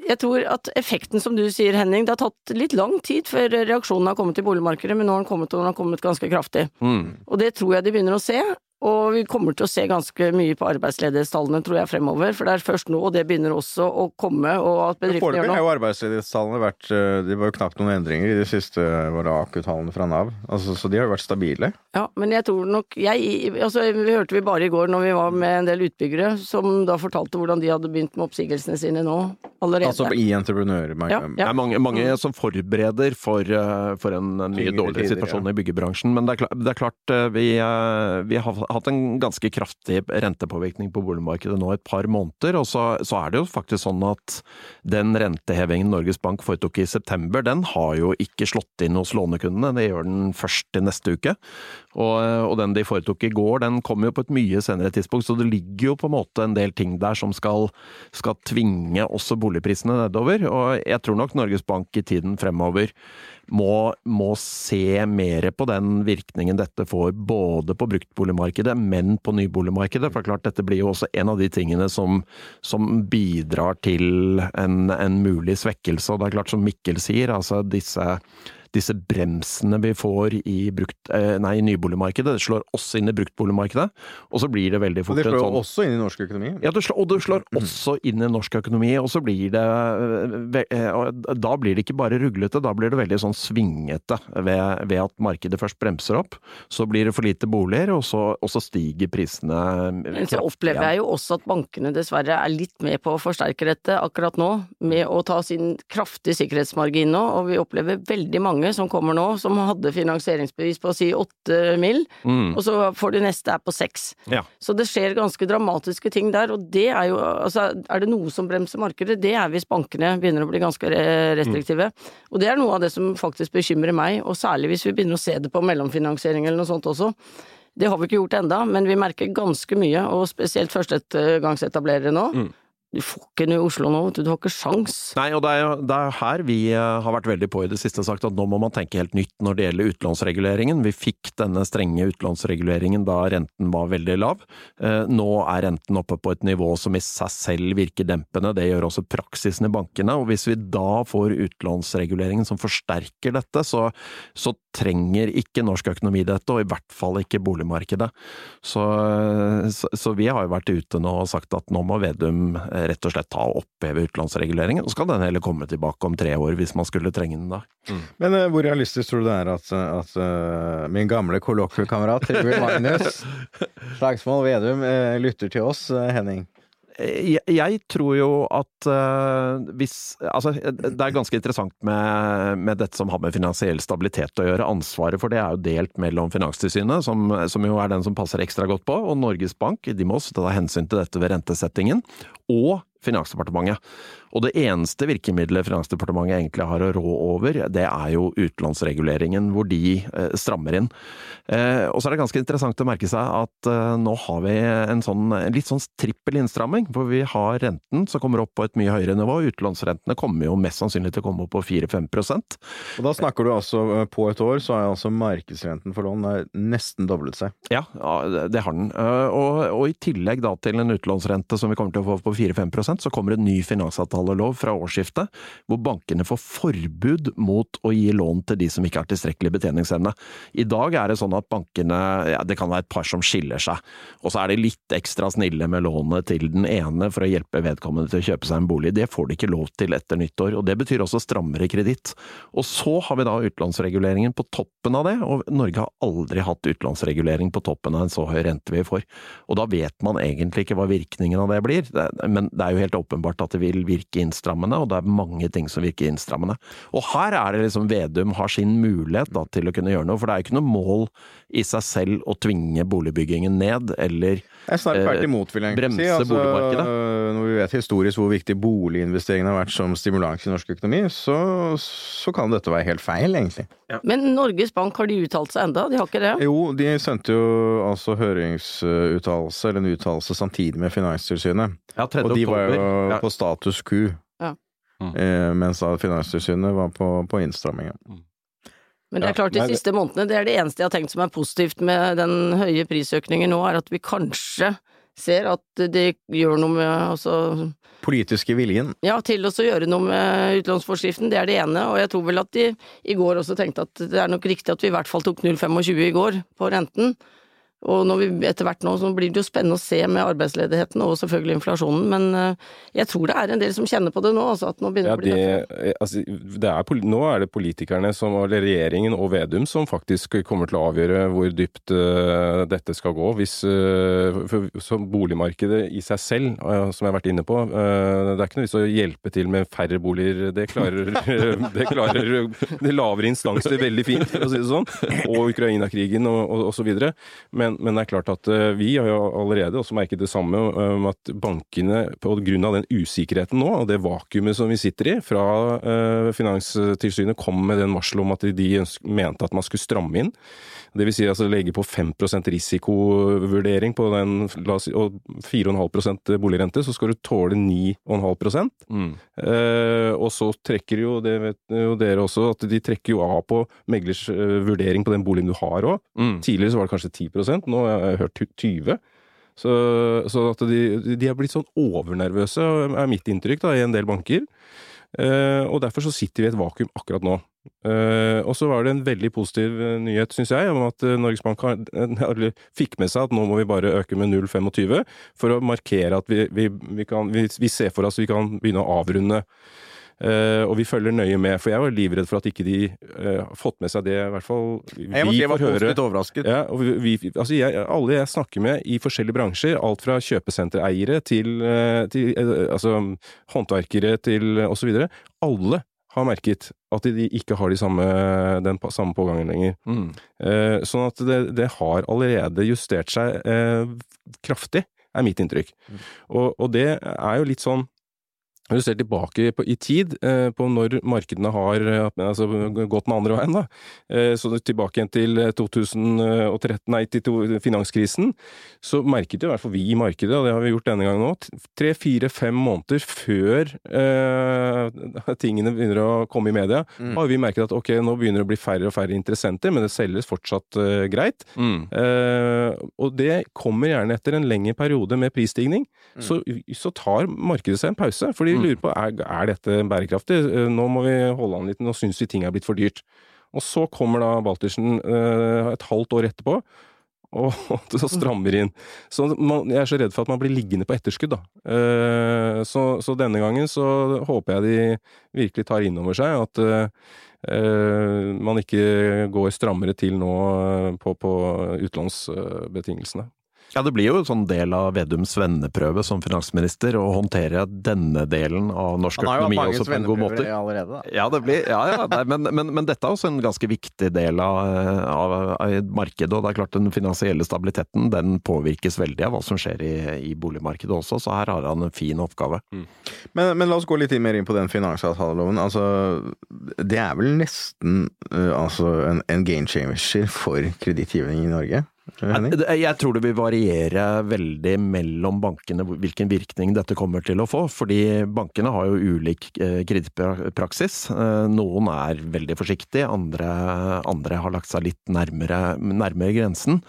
D: Jeg tror at effekten, som du sier Henning, det har tatt litt lang tid før reaksjonen har kommet i boligmarkedet, men nå har den kommet, og den har kommet ganske kraftig.
E: Mm.
D: Og det tror jeg de begynner å se. Og vi kommer til å se ganske mye på arbeidsledighetstallene, tror jeg, fremover. For det er først nå og det begynner også å komme, og at bedriftene
C: Foreløpig
D: gjør
C: har jo arbeidsledighetstallene vært eh, Det var jo knapt noen endringer i de siste AKU-tallene fra Nav. Altså, så de har jo vært stabile.
D: Ja, men jeg tror nok jeg, altså Vi hørte vi bare i går når vi var med en del utbyggere, som da fortalte hvordan de hadde begynt med oppsigelsene sine nå allerede.
C: Altså i entreprenørmarkedet.
D: Ja,
E: Det er mange, mange som forbereder for, eh, for en mye
C: dårligere
E: dårlig situasjon
C: ja.
E: i byggebransjen. Men det er, klart, det er klart eh, vi, vi har hatt en ganske kraftig rentepåvirkning på boligmarkedet nå et par måneder. Og så, så er det jo faktisk sånn at den rentehevingen Norges Bank foretok i september, den har jo ikke slått inn hos lånekundene. Det gjør den først til neste uke. Og, og den de foretok i går, den kommer jo på et mye senere tidspunkt. Så det ligger jo på en måte en del ting der som skal, skal tvinge også boligprisene nedover. Og jeg tror nok Norges Bank i tiden fremover må, må se mer på den virkningen dette får både på bruktboligmarkedet, men på nyboligmarkedet. For klart dette blir jo også en av de tingene som, som bidrar til en, en mulig svekkelse. Og det er klart som Mikkel sier, altså disse disse bremsene vi får i, brukt, eh, nei, i nyboligmarkedet, det slår også inn i bruktboligmarkedet. Og så blir det veldig fort
C: Og
E: sånn
C: det slår
E: sånn
C: også inn i norsk økonomi.
E: ja, det slår, og det slår også inn i norsk økonomi, og så blir det eh, og Da blir det ikke bare ruglete, da blir det veldig sånn svingete ved, ved at markedet først bremser opp. Så blir det for lite boliger, og så, og så stiger prisene
D: Men så opplever jeg jo også at bankene dessverre er litt med på å forsterke dette akkurat nå, med å ta sin kraftige sikkerhetsmargin nå, og vi opplever veldig mange som kommer nå, som hadde finansieringsbevis på å si åtte mil,
E: Mm.
D: og så får de neste er på seks.
E: Ja.
D: Så det skjer ganske dramatiske ting der, og det er jo, altså, er det noe som bremser markedet, det er hvis bankene begynner å bli ganske restriktive. restriktive. Og det er noe av det som faktisk bekymrer meg, og særlig hvis vi begynner å se det på mellomfinansiering eller noe sånt også. Det har vi ikke gjort enda, men vi merker ganske mye, og spesielt førstegangsetablerere nå. Du får ikke noe i Oslo nå, du, har ikke sjans.
E: Nei, og det er jo det er her vi eh, har vært veldig på i det siste sagt at nå må man tenke helt nytt når det gjelder utlånsreguleringen. Vi fikk denne strenge utlånsreguleringen da renten var veldig lav. Eh, Nå er renten oppe på et nivå som i seg selv virker dempende, det gjør også praksisen i bankene. Og hvis vi da får utlånsreguleringen som forsterker dette, så, så trenger ikke norsk økonomi dette, og i hvert fall ikke boligmarkedet. Så, så, så vi har jo vært ute nå og sagt at nå må Vedum eh, rett og slett ta og oppheve utlånsreguleringen, og så skal den heller komme tilbake om tre år hvis man skulle trenge den da.
C: Men eh, hvor realistisk tror du det er at, at uh, min gamle kollokviekamerat Trygve Magnus [laughs] Slagsmål Vedum uh, lytter til oss, uh, Henning?
E: Jeg, jeg tror jo at uh, hvis Altså, det er ganske interessant med, med dette som har med finansiell stabilitet å gjøre. Ansvaret for det er jo delt mellom Finanstilsynet, som, som jo er den som passer ekstra godt på, og Norges Bank. De må også ta hensyn til dette ved rentesettingen. Og Finansdepartementet. Og det eneste virkemidlet Finansdepartementet egentlig har å rå over, det er jo utlånsreguleringen, hvor de eh, strammer inn. Eh, og så er det ganske interessant å merke seg at eh, nå har vi en sånn en litt sånn trippel innstramming, hvor vi har renten som kommer opp på et mye høyere nivå. Utlånsrentene kommer jo mest sannsynlig til å komme opp på 4-5%
C: Og da snakker du altså på et år, så er altså markedsrenten for lån nesten doblet seg.
E: Ja, det har den. Og, og i tillegg da til en utlånsrente som vi kommer til å få på 4-5 så kommer en ny finansavtalelov fra årsskiftet, hvor bankene får forbud mot å gi lån til de som ikke har tilstrekkelig betjeningsevne. I dag er det sånn at bankene, ja, det kan være et par som skiller seg, og så er de litt ekstra snille med lånet til den ene for å hjelpe vedkommende til å kjøpe seg en bolig. Det får de ikke lov til etter nyttår, og det betyr også strammere kreditt. Og så har vi da utlånsreguleringen på toppen av det, og Norge har aldri hatt utlånsregulering på toppen av en så høy rente vi får. Og da vet man egentlig ikke hva virkningen av det blir, men det er jo helt åpenbart at det vil virke innstrammende, og det er mange ting som virker innstrammende. Og her er det liksom Vedum har sin mulighet da, til å kunne gjøre noe, for det er jo ikke noe mål i seg selv å tvinge boligbyggingen ned, eller
C: snart
E: Eh,
C: imot, vil jeg
E: bremse
C: si. Altså,
E: boligmarkedet.
C: når vi vet historisk hvor viktig boliginvesteringene har vært som stimulans i norsk økonomi, så, så kan dette være helt feil, egentlig.
D: Men Norges Bank, har de uttalt seg enda? De har ikke det?
C: Jo, de sendte jo altså høringsuttalelse, eller en uttalelse samtidig med Finanstilsynet.
E: ja, 3.
C: Og de var jo.
E: Ja.
C: på status quo.
D: Ja.
C: Eh, mens da Finanstilsynet var på, på innstrammingen.
D: Men det er klart, de siste månedene, det er det eneste jeg har tenkt som er positivt med den høye prisøkningen nå, er at vi kanskje ser at det gjør noe med altså
C: Politiske viljen.
D: Ja, til å gjøre noe med utlånsforskriften, det er det ene. Og jeg tror vel at de i går også tenkte at det er nok riktig at vi i hvert fall tok 0,25 i går på renten. Og vi etter hvert nå, så blir det jo spennende å se med arbeidsledigheten og selvfølgelig inflasjonen, men eh, jeg tror det er en del som kjenner på det nå, altså at nå begynner
F: Ja,
D: det å bli
F: det, altså, det er, nå er det politikerne, som, eller regjeringen og Vedum, som faktisk kommer til å avgjøre hvor dypt uh, dette skal gå. Hvis, uh, for, så boligmarkedet i seg selv, uh, som jeg har vært inne på, eh, det er ikke noe vits å hjelpe til med færre boliger. Det klarer, [laughs] det klarer de lavere instanser veldig fint, for å si det sånn. Og Ukraina-krigen og, og, og så videre. Men, men det er klart at eh, vi har jo allerede også merket det samme, om at bankene på grunn av den usikkerheten nå, og det vakuumet som vi sitter i, fra eh, Finanstilsynet kom med den varselet om at de mente at man skulle stramme inn. Det vil si altså legge på 5% risikovurdering på den, la oss si, og 4,5% boligrente, så skal du tåle 9,5
E: Mm.
F: Eh, og så trekker jo, det vet jo dere også, at de trekker jo av på meglers eh, vurdering på den boligen du har òg.
E: Mm.
F: Tidligere så var det kanskje 10 nå har jeg hørt 20 Så, så at de, er blitt sånn overnervøse, er mitt inntrykk da, i en del banker. Eh, og derfor så sitter vi i et vakuum akkurat nå. Eh, og så var det en veldig positiv eh, nyhet, syns jeg, om at eh, Norges Bank har, [laughs] eller fikk med seg at nå må vi bare øke med 0,25 for å markere at vi, vi, vi, kan, vi ser for oss at vi kan begynne å avrunde. Eh, og vi følger nøye med, for jeg var livredd for at ikke de eh, har fått med seg det, i hvert fall vi
C: Jeg jeg var
F: får høre.
C: positivt overrasket.
F: Ja, og vi, altså jeg, alle jeg snakker med i forskjellige bransjer, alt fra kjøpesentereiere til, eh, til altså, håndverkere til osv., alle har merket at de ikke har de samme, den samme pågangen lenger.
E: Mm.
F: Eh, sånn at det, det har allerede justert seg eh, kraftig, er mitt inntrykk. Og, og det er jo litt sånn når du ser tilbake på, i tid, eh, på når markedene har eh, altså, gått den andre veien, da. Eh, så tilbake igjen til eh, 2013, nei, til finanskrisen, så merket jo i hvert fall vi i markedet, og det har vi gjort denne gangen òg, tre, fire, fem måneder før eh, [laughs] tingene begynner å komme i media, har vi merket at ok, nå begynner det å bli færre og færre interessenter, men det selges fortsatt eh, greit.
E: Mm.
F: Eh, og det kommer gjerne etter en lengre periode med prisstigning. Så, så tar markedet seg en pause, for de lurer på er, er dette bærekraftig. Eh, nå må vi holde an litt, nå syns vi ting er blitt for dyrt. Og så kommer da Baltersen eh, et halvt år etterpå [laughs] og så strammer inn. Så man, jeg er så redd for at man blir liggende på etterskudd, da. Eh, så, så denne gangen så håper jeg de virkelig tar inn over seg at eh, man ikke går strammere til nå på, på utlånsbetingelsene.
E: Ja, det blir jo en sånn del av Vedums venneprøve som finansminister å håndtere denne delen av norsk
C: Han har jo hatt
E: økonomi også på en god måte.
C: svenneprøver allerede, da.
E: Ja, det blir, ja, ja nei, men, men, men dette er også en ganske viktig del av, av, av markedet. og det er klart den finansielle stabiliteten den påvirkes veldig av hva som skjer i, i boligmarkedet også, så her har han en fin oppgave.
C: Men, men la oss gå litt mer inn på den finansavtaleloven. Altså, det er vel nesten eh, altså en, en game changer for kredittgivning i Norge?
E: Jeg tror det vil variere veldig mellom bankene hvilken virkning dette kommer til å få. Fordi bankene har jo ulik eh, kredittpraksis. Eh, Noen er veldig forsiktige, andre, andre har lagt seg litt nærmere, nærmere grensen.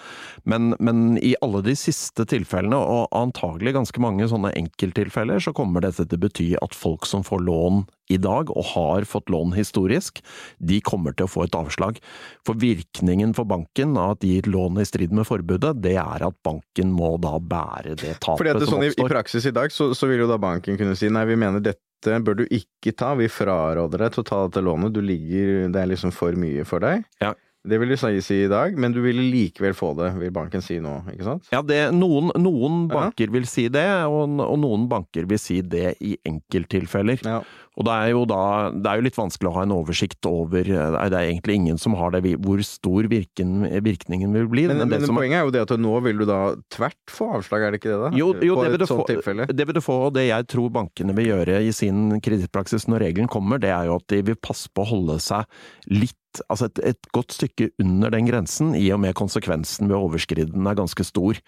E: Men, men i alle de siste tilfellene, og antagelig ganske mange sånne enkelttilfeller, så kommer dette til å bety at folk som får lån i dag, og har fått lån historisk, de kommer til å få et avslag. For virkningen for banken av at de gir lån i strid med forbudet, det er at banken må da bære det tapet
C: Fordi at det,
E: som
C: sånn, i, I praksis i dag så, så vil jo da banken kunne si nei, vi mener dette bør du ikke ta, vi fraråder deg til å ta dette lånet, du ligger, det er liksom for mye for deg.
E: Ja.
C: Det vil du si i dag, men du ville likevel få det, vil banken si nå, ikke sant?
E: Ja, det, noen, noen banker vil si det, og, og noen banker vil si det i enkelttilfeller.
C: Ja.
E: Og det er jo da Det er jo litt vanskelig å ha en oversikt over Det er egentlig ingen som har det, hvor stor virken, virkningen vil bli.
C: Men, men,
E: det som-
C: poenget er jo det at nå vil du da tvert få avslag, er det ikke det da?
E: Jo, jo det, vil du få,
C: tilfelle.
E: det vil du få, og det jeg tror bankene vil gjøre i sin kredittpraksis når regelen kommer, det er jo at de vil passe på å holde seg litt Altså et, et godt stykke under den grensen, i og med konsekvensen ved å overskride den er ganske stor.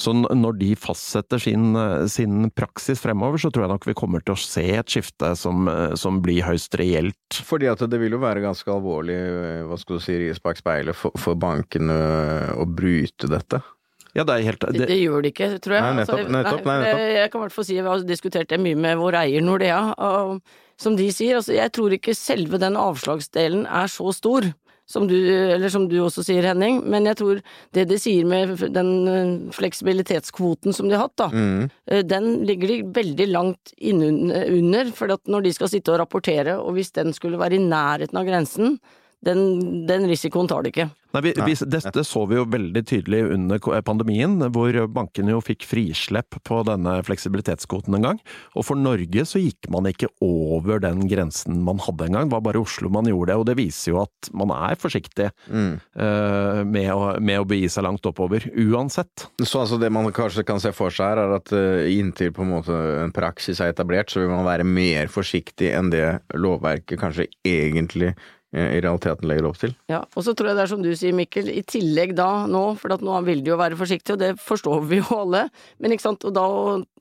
E: Så når de fastsetter sin, eh, sin praksis fremover, så tror jeg nok vi kommer til å se et skifte som, eh, som blir høyst reelt.
C: Fordi at det vil jo være ganske alvorlig, hva skal du si, ris bak speilet for, for bankene å bryte dette.
E: Ja, det er helt
D: Det,
E: det,
D: det gjør det ikke, tror jeg.
C: Nei, nettopp,
D: Altså,
C: nettopp, nei, nettopp.
D: Jeg, kan i hvert fall si, vi har diskutert det mye med vår eier Nordea, og som de sier, altså jeg tror ikke selve den avslagsdelen er så stor. Som du, eller som du også sier, Henning, men jeg tror det de sier med den eh, fleksibilitetskvoten som de har hatt, da,
C: Mm.
D: eh, den ligger de veldig langt innunder, for at når de skal sitte og rapportere, og hvis den skulle være i nærheten av grensen, den, den risikoen tar de ikke.
E: Nei, vi, vi, dette så vi jo veldig tydelig under pandemien, hvor bankene jo fikk frislepp på denne fleksibilitetskvoten en gang. Og for Norge så gikk man ikke over den grensen man hadde en gang, det var bare Oslo man gjorde det. Og det viser jo at man er forsiktig
C: Mm.
E: uh, med, å, med å begi seg langt oppover, uansett.
C: Så altså det man kanskje kan se for seg her, er at uh, inntil på en måte en praksis er etablert, så vil man være mer forsiktig enn det lovverket kanskje egentlig eh, i realiteten legger opp til.
D: Ja, og så tror jeg det er som du sier, Mikkel, i tillegg da nå, for at nå vil de jo være forsiktige, og det forstår vi jo alle, men ikke sant, og da,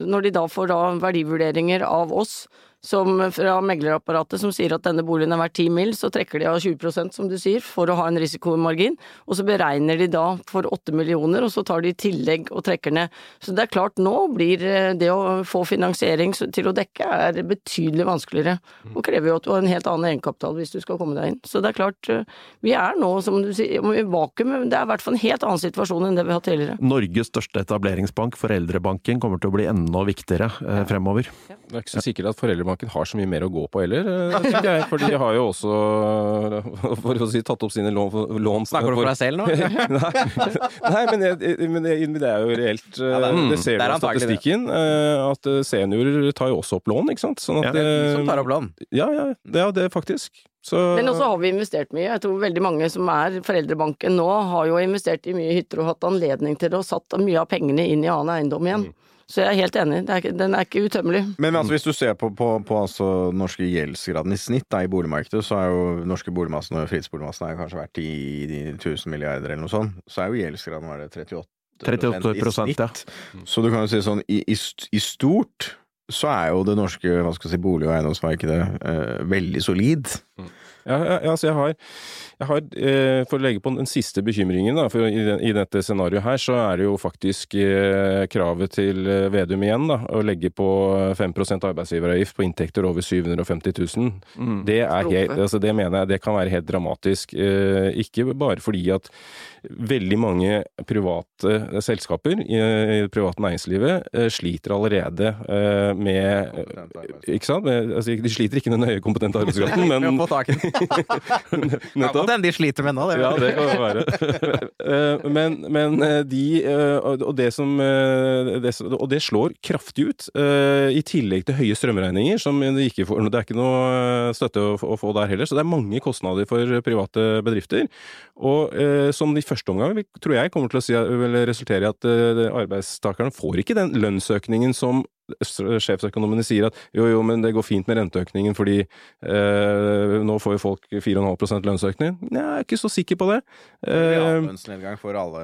D: når de da får da verdivurderinger av oss, som fra meglerapparatet som sier at denne boligen er verdt 10 mil, så trekker de av 20% som du sier, for å ha en risikomargin, og så beregner de da for 8 millioner, og så tar de i tillegg og trekker ned. Så det er klart, nå blir eh, det å få finansiering til å dekke er betydelig vanskeligere, og krever jo at du har en helt annen egenkapital hvis du skal komme deg inn. Så det er klart, eh, vi er nå, som du sier, i vakuum, men det er i hvert fall en helt annen situasjon enn det vi har hatt tidligere.
E: Norges største etableringsbank, Foreldrebanken, kommer til å bli enda viktigere eh, fremover.
F: Det er ikke så sikkert at Foreldrebanken har så mye mer å gå på heller, eh, tenker jeg. For de har jo også, [laughs] for å si, tatt opp sine lån, lån
C: Snakker du for deg selv nå? [laughs]
F: Nei, nei men, jeg, men, det, det er jo reelt. eh,
C: Ja, det er-
F: det ser
C: er
F: du av statistikken. eh, At eh, seniorer tar jo også opp lån, ikke sant. Sånn at,
E: Ja,
C: De
F: eh,
C: som tar opp lån.
F: Ja, ja, det er det, faktisk. Så,
D: Men også har vi investert mye. Jeg tror veldig mange som er foreldrebanken nå, har jo investert i mye hytter og hatt anledning til det, og satt mye av pengene inn i annen eiendom igjen. Så jeg er helt enig, det er, ikke- den er ikke utømmelig.
C: Men altså, hvis du ser på, på, på altså, norske gjeldsgraden i snitt da, i boligmarkedet, så er jo norske boligmassen og fritidsboligmassen er kanskje vært i de 1000 milliarder eller noe sånt. Så er jo gjeldsgraden var det 38
E: 38
C: i snitt.
E: ja.
C: Så du kan jo si sånn, i, i, i stort så er jo det norske hva skal si, bolig- og eiendomsmarkedet eh, veldig solid.
F: Ja, ja, ja, altså jeg har, jeg har eh, For å legge på den siste bekymringen, da, for i, den, i dette scenarioet her, så er det jo faktisk eh, kravet til eh, Vedum igjen, da, å legge på 5% arbeidsgiveravgift på inntekter over 750 000.
E: Mm.
F: Det, helt, altså det mener jeg det kan være helt dramatisk. Eh, ikke bare fordi at veldig mange private selskaper i, det private næringslivet eh, sliter allerede eh, med Ikke sant? Med, altså, de sliter ikke med den høye kompetente [laughs] arbeidskraften,
C: men
F: men
C: fått tak i den. [laughs] [laughs]
F: Nettopp.
C: Den de sliter med nå, det.
F: Ja, det kan det være. Eh, men, men eh, de eh, Og det som eh, Og det slår kraftig ut, eh, i tillegg til høye strømregninger, som det ikke får Det er ikke noe eh, støtte å, få- der heller, så det er mange kostnader for private bedrifter. Og eh, som de første omgang. Tror jeg kommer til å si, resultere i at eh, arbeidstakerne får ikke den lønnsøkningen som sjefsøkonomene sier at jo, jo, men det går fint med renteøkningen fordi eh, nå får jo folk 4,5% lønnsøkning. Nei, jeg er ikke så sikker på det. Eh,
C: lønnsnedgang for alle.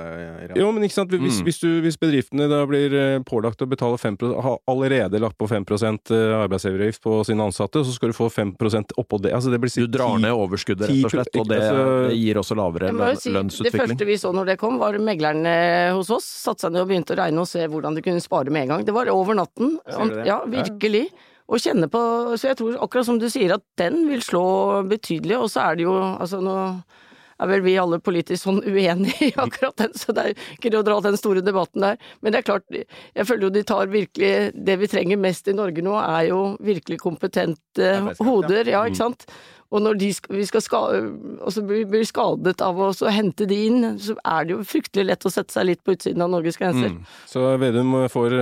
C: i
F: jo, men ikke sant, hvis,
E: Mm.
F: hvis, du, hvis bedriftene da blir eh, pålagt å betale 5 har allerede lagt på 5% arbeidsgiveravgift på sine ansatte, så skal du få 5 oppå det. Altså, det blir
E: Du drar ned overskuddet, rett og slett, og det,
F: Altså-
E: det gir også lavere
D: si, må jo
E: lønn-
D: si, det første vi så når det kom, var meglerne hos oss. Satte seg ned og begynte å regne og se hvordan de kunne spare med en gang. Det var over natten.
C: Ser?
D: Ja, virkelig. Og kjenne på Så jeg tror akkurat som du sier, at den vil slå betydelig. Og så er det jo Altså nå er vel vi alle politisk sånn uenige i akkurat den, så det er ikke det å dra den store debatten der. Men det er klart, jeg føler jo de tar virkelig Det vi trenger mest i Norge nå, er jo virkelig kompetente hoder. Ja, ikke sant? Og når de skal, vi skal ska, altså blir, skadet av å så hente de inn, så er det jo fryktelig lett å sette seg litt på utsiden av Norges grenser.
F: Mm. Så Vedum får,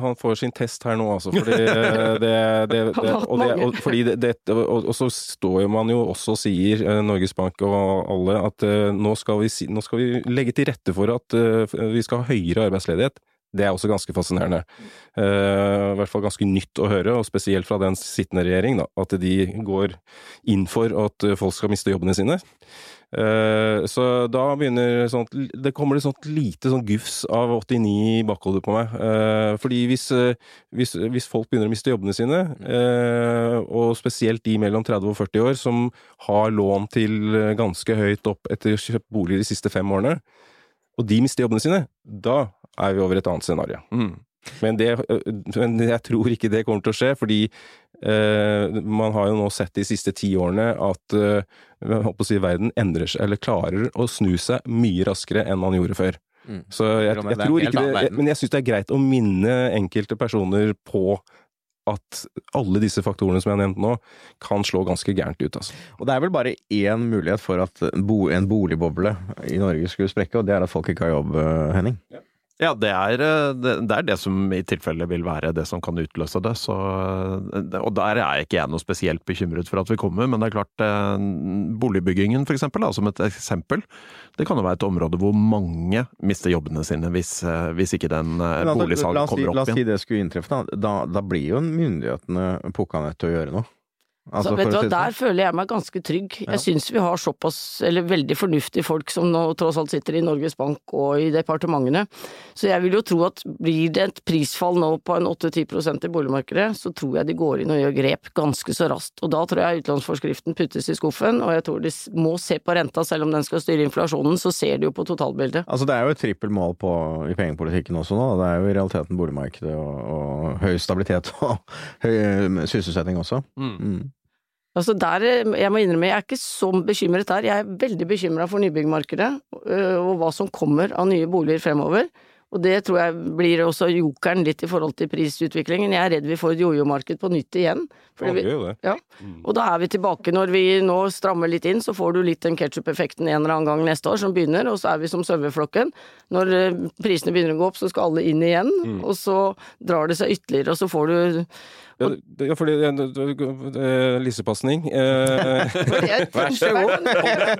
F: han får sin test her nå, altså. Fordi [laughs] det, det, det, og, det, og, fordi det, det, og, og så står jo man jo også og sier, eh, Norges Bank og alle, at eh, nå skal, vi, nå skal vi legge til rette for at eh, vi skal ha høyere arbeidsledighet. Det er også ganske fascinerende. Uh, I hvert fall ganske nytt å høre, og spesielt fra den sittende regjering, da, at de går inn for at eh, folk skal miste jobbene sine. Uh, Så da begynner sånt Det kommer det sånt lite sånn gufs av 89 i bakhodet på meg. Uh, Fordi hvis, hvis, hvis folk begynner å miste jobbene sine, og spesielt de mellom 30 og 40 år som har lån til ganske høyt opp etter å ha kjøpt bolig de siste fem årene, og de mister jobbene sine, da er vi over et annet scenario.
E: Mm.
F: Men, det, men jeg tror ikke det kommer til å skje, fordi eh, man har jo nå sett de siste ti årene at eh, si, verden endrer seg, eller klarer å snu seg mye raskere enn man gjorde før.
C: Mm.
F: Så jeg, jeg,
C: jeg
F: tror ikke det, men jeg syns det er greit å minne enkelte personer på at alle disse faktorene som jeg har nevnt nå, kan slå ganske gærent ut. Altså.
C: Og det er vel bare én mulighet for at en boligboble i Norge skulle sprekke, og det er at folk ikke har jobb, eh, Henning.
E: Ja, det er, eh, det, er det som i tilfelle vil være det som kan utløse det. Så, eh, og der er ikke jeg noe spesielt bekymret for at vi kommer, men det er klart eh, Boligbyggingen eksempel, som et eksempel, det kan jo være et område hvor mange mister jobbene sine hvis, hvis ikke den
C: altså,
E: boligsalget
C: kommer opp
E: igjen.
C: la oss si det skulle inntreffe, da. Da, da blir jo myndighetene pukka nødt til å gjøre noe. Altså,
D: så vet du hva, Der
C: sånn.
D: føler jeg meg ganske trygg.
C: Ja.
D: Jeg syns vi har såpass, eller veldig fornuftige folk som nå tross alt sitter i Norges Bank og i departementene. Så jeg vil jo tro at blir det et prisfall nå på en 8-10% i boligmarkedet, så tror jeg de går inn og gjør grep ganske så raskt. Og da tror jeg utlånsforskriften puttes i skuffen, og jeg tror de må se på renta, selv om den skal styre inflasjonen, så ser de jo på totalbildet.
C: Altså, det er jo et trippelmål på, i pengepolitikken også nå. Det er jo i realiteten boligmarkedet og, og høy stabilitet og [laughs] høy eh, sysselsetting også. Mm.
D: Altså der, jeg må innrømme, jeg er ikke så bekymret der. Jeg er veldig bekymra for nybyggmarkedet, øh, og hva som kommer av nye boliger fremover. Og det tror jeg blir også jokeren litt i forhold til prisutviklingen. Jeg er redd vi får et jojo-marked på nytt igjen. Fordi vi,
F: det.
D: ja. Og da er vi tilbake når vi nå strammer litt inn, så får du litt den ketsjup-effekten en eller annen gang neste år som begynner, og så er vi som saueflokken. Når øh, prisene begynner å gå opp, så skal alle inn igjen, og så drar det seg ytterligere, og så får du
F: Ja, ja, fordi eh, Lissepasning. [laughs]
D: så god!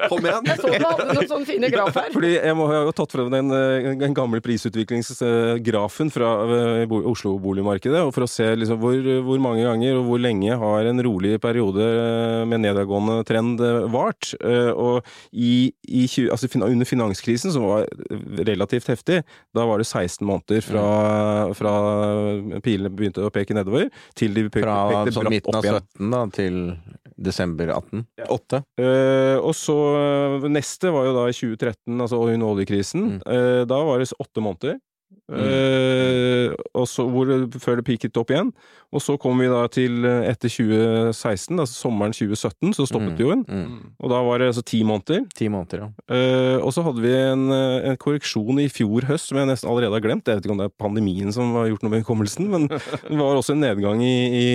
E: Kom igjen!
D: Jeg så du hadde noen sånne fine graf her.
F: Fordi jeg må ha jo tatt frem den, eh, den gamle prisutviklingsgrafen fra eh, Oslo-boligmarkedet, og for å se liksom hvor, hvor mange ganger og hvor lenge har en rolig periode eh, med nedadgående trend eh, vart. Eh, Og i, i, altså under finanskrisen, som var relativt heftig, da var det 16 måneder fra, fra pilene begynte å peke nedover, til de pekte,
C: Fra
F: pekte
C: sånn midten av 17 da, til desember 18. 8.
F: Uh, og så Neste var jo da i 2013, altså under oljekrisen.
C: Mm.
F: Uh, da var det åtte måneder. Eh, og så hvor, før det peaket opp igjen. Og så kom vi da til eh, etter 2016, altså sommeren 2017, så stoppet det jo inn.
C: Mm.
F: Og da var det altså ti måneder.
C: Ti måneder, ja.
F: uh, og så hadde vi en, en korreksjon i fjor høst som jeg nesten allerede har glemt. Jeg vet ikke om det er pandemien som har gjort noe med hukommelsen, men [laughs] det var også en nedgang i, i,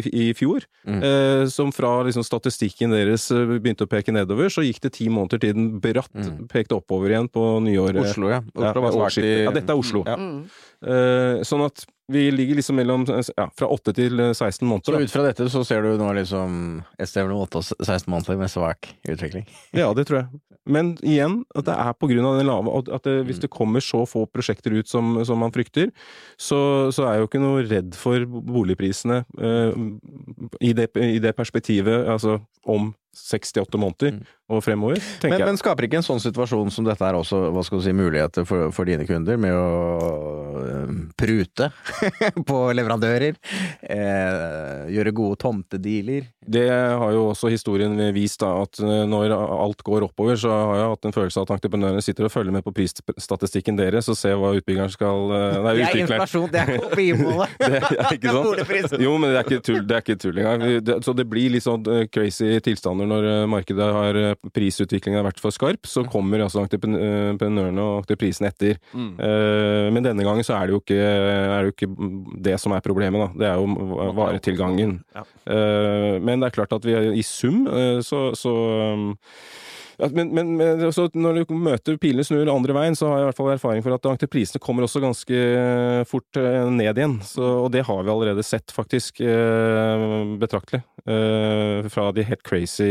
F: i, i fjor.
C: Mm.
F: Eh, som fra liksom, statistikken deres begynte å peke nedover, så gikk det ti måneder til den bratt
C: Mm.
F: pekte oppover igjen på nyåret.
C: Oslo, ja. Oslo
F: Ja,
C: var svakt i
F: ja, dette er Oslo.
C: Ja.
D: Mm.
F: Uh, sånn at vi ligger liksom mellom ja, fra 8 til 16 måneder.
C: Så ut fra dette så ser du nå liksom et sted mellom 8 og 16 måneder med svak utvikling.
F: Ja, det tror jeg. Men igjen, at det er på grunn av den lave at- At det, hvis det kommer så få prosjekter ut som, som man frykter, så, så er jeg jo ikke noe redd for boligprisene uh, i, det, i det perspektivet, altså om 68 måneder
C: Mm.
F: Og fremover, tenker
C: Men,
F: jeg.
C: men skaper ikke en sånn situasjon som dette er også hva skal du si, muligheter for, for dine kunder med å øh, prute [laughs] på leverandører? Eh, gjøre gode tomtedealer?
F: Det har jo også historien vist, da, at eh, når alt går oppover, så har jeg hatt en følelse av at entreprenørene sitter og følger med på prisstatistikken deres og ser hva utbyggeren skal Nei, [laughs] Nei,
C: Det er inflasjon, det er kopimålet!
F: Det er ikke
C: sånn. [laughs]
F: Jo, men det er ikke tull, det er ikke tull engang. Så det blir litt sånn eh, crazy tilstander når eh, markedet har eh, prisutviklingen har vært for skarp. Så kommer altså eh, entreprenørene og entreprisene etter.
E: Mm.
F: Eh, Men denne gangen så er det jo ikke, det, jo ikke det som er problemet, da. Det er jo varetilgangen.
E: Ja.
F: Eh, Men det er klart at vi er i sum, så, så men, men, men så når du møter pilene snur andre veien, så har jeg i hvert fall erfaring for at entreprisene kommer også ganske fort eh, ned igjen. Så, og det har vi allerede sett, faktisk, eh, betraktelig. Eh, fra de helt crazy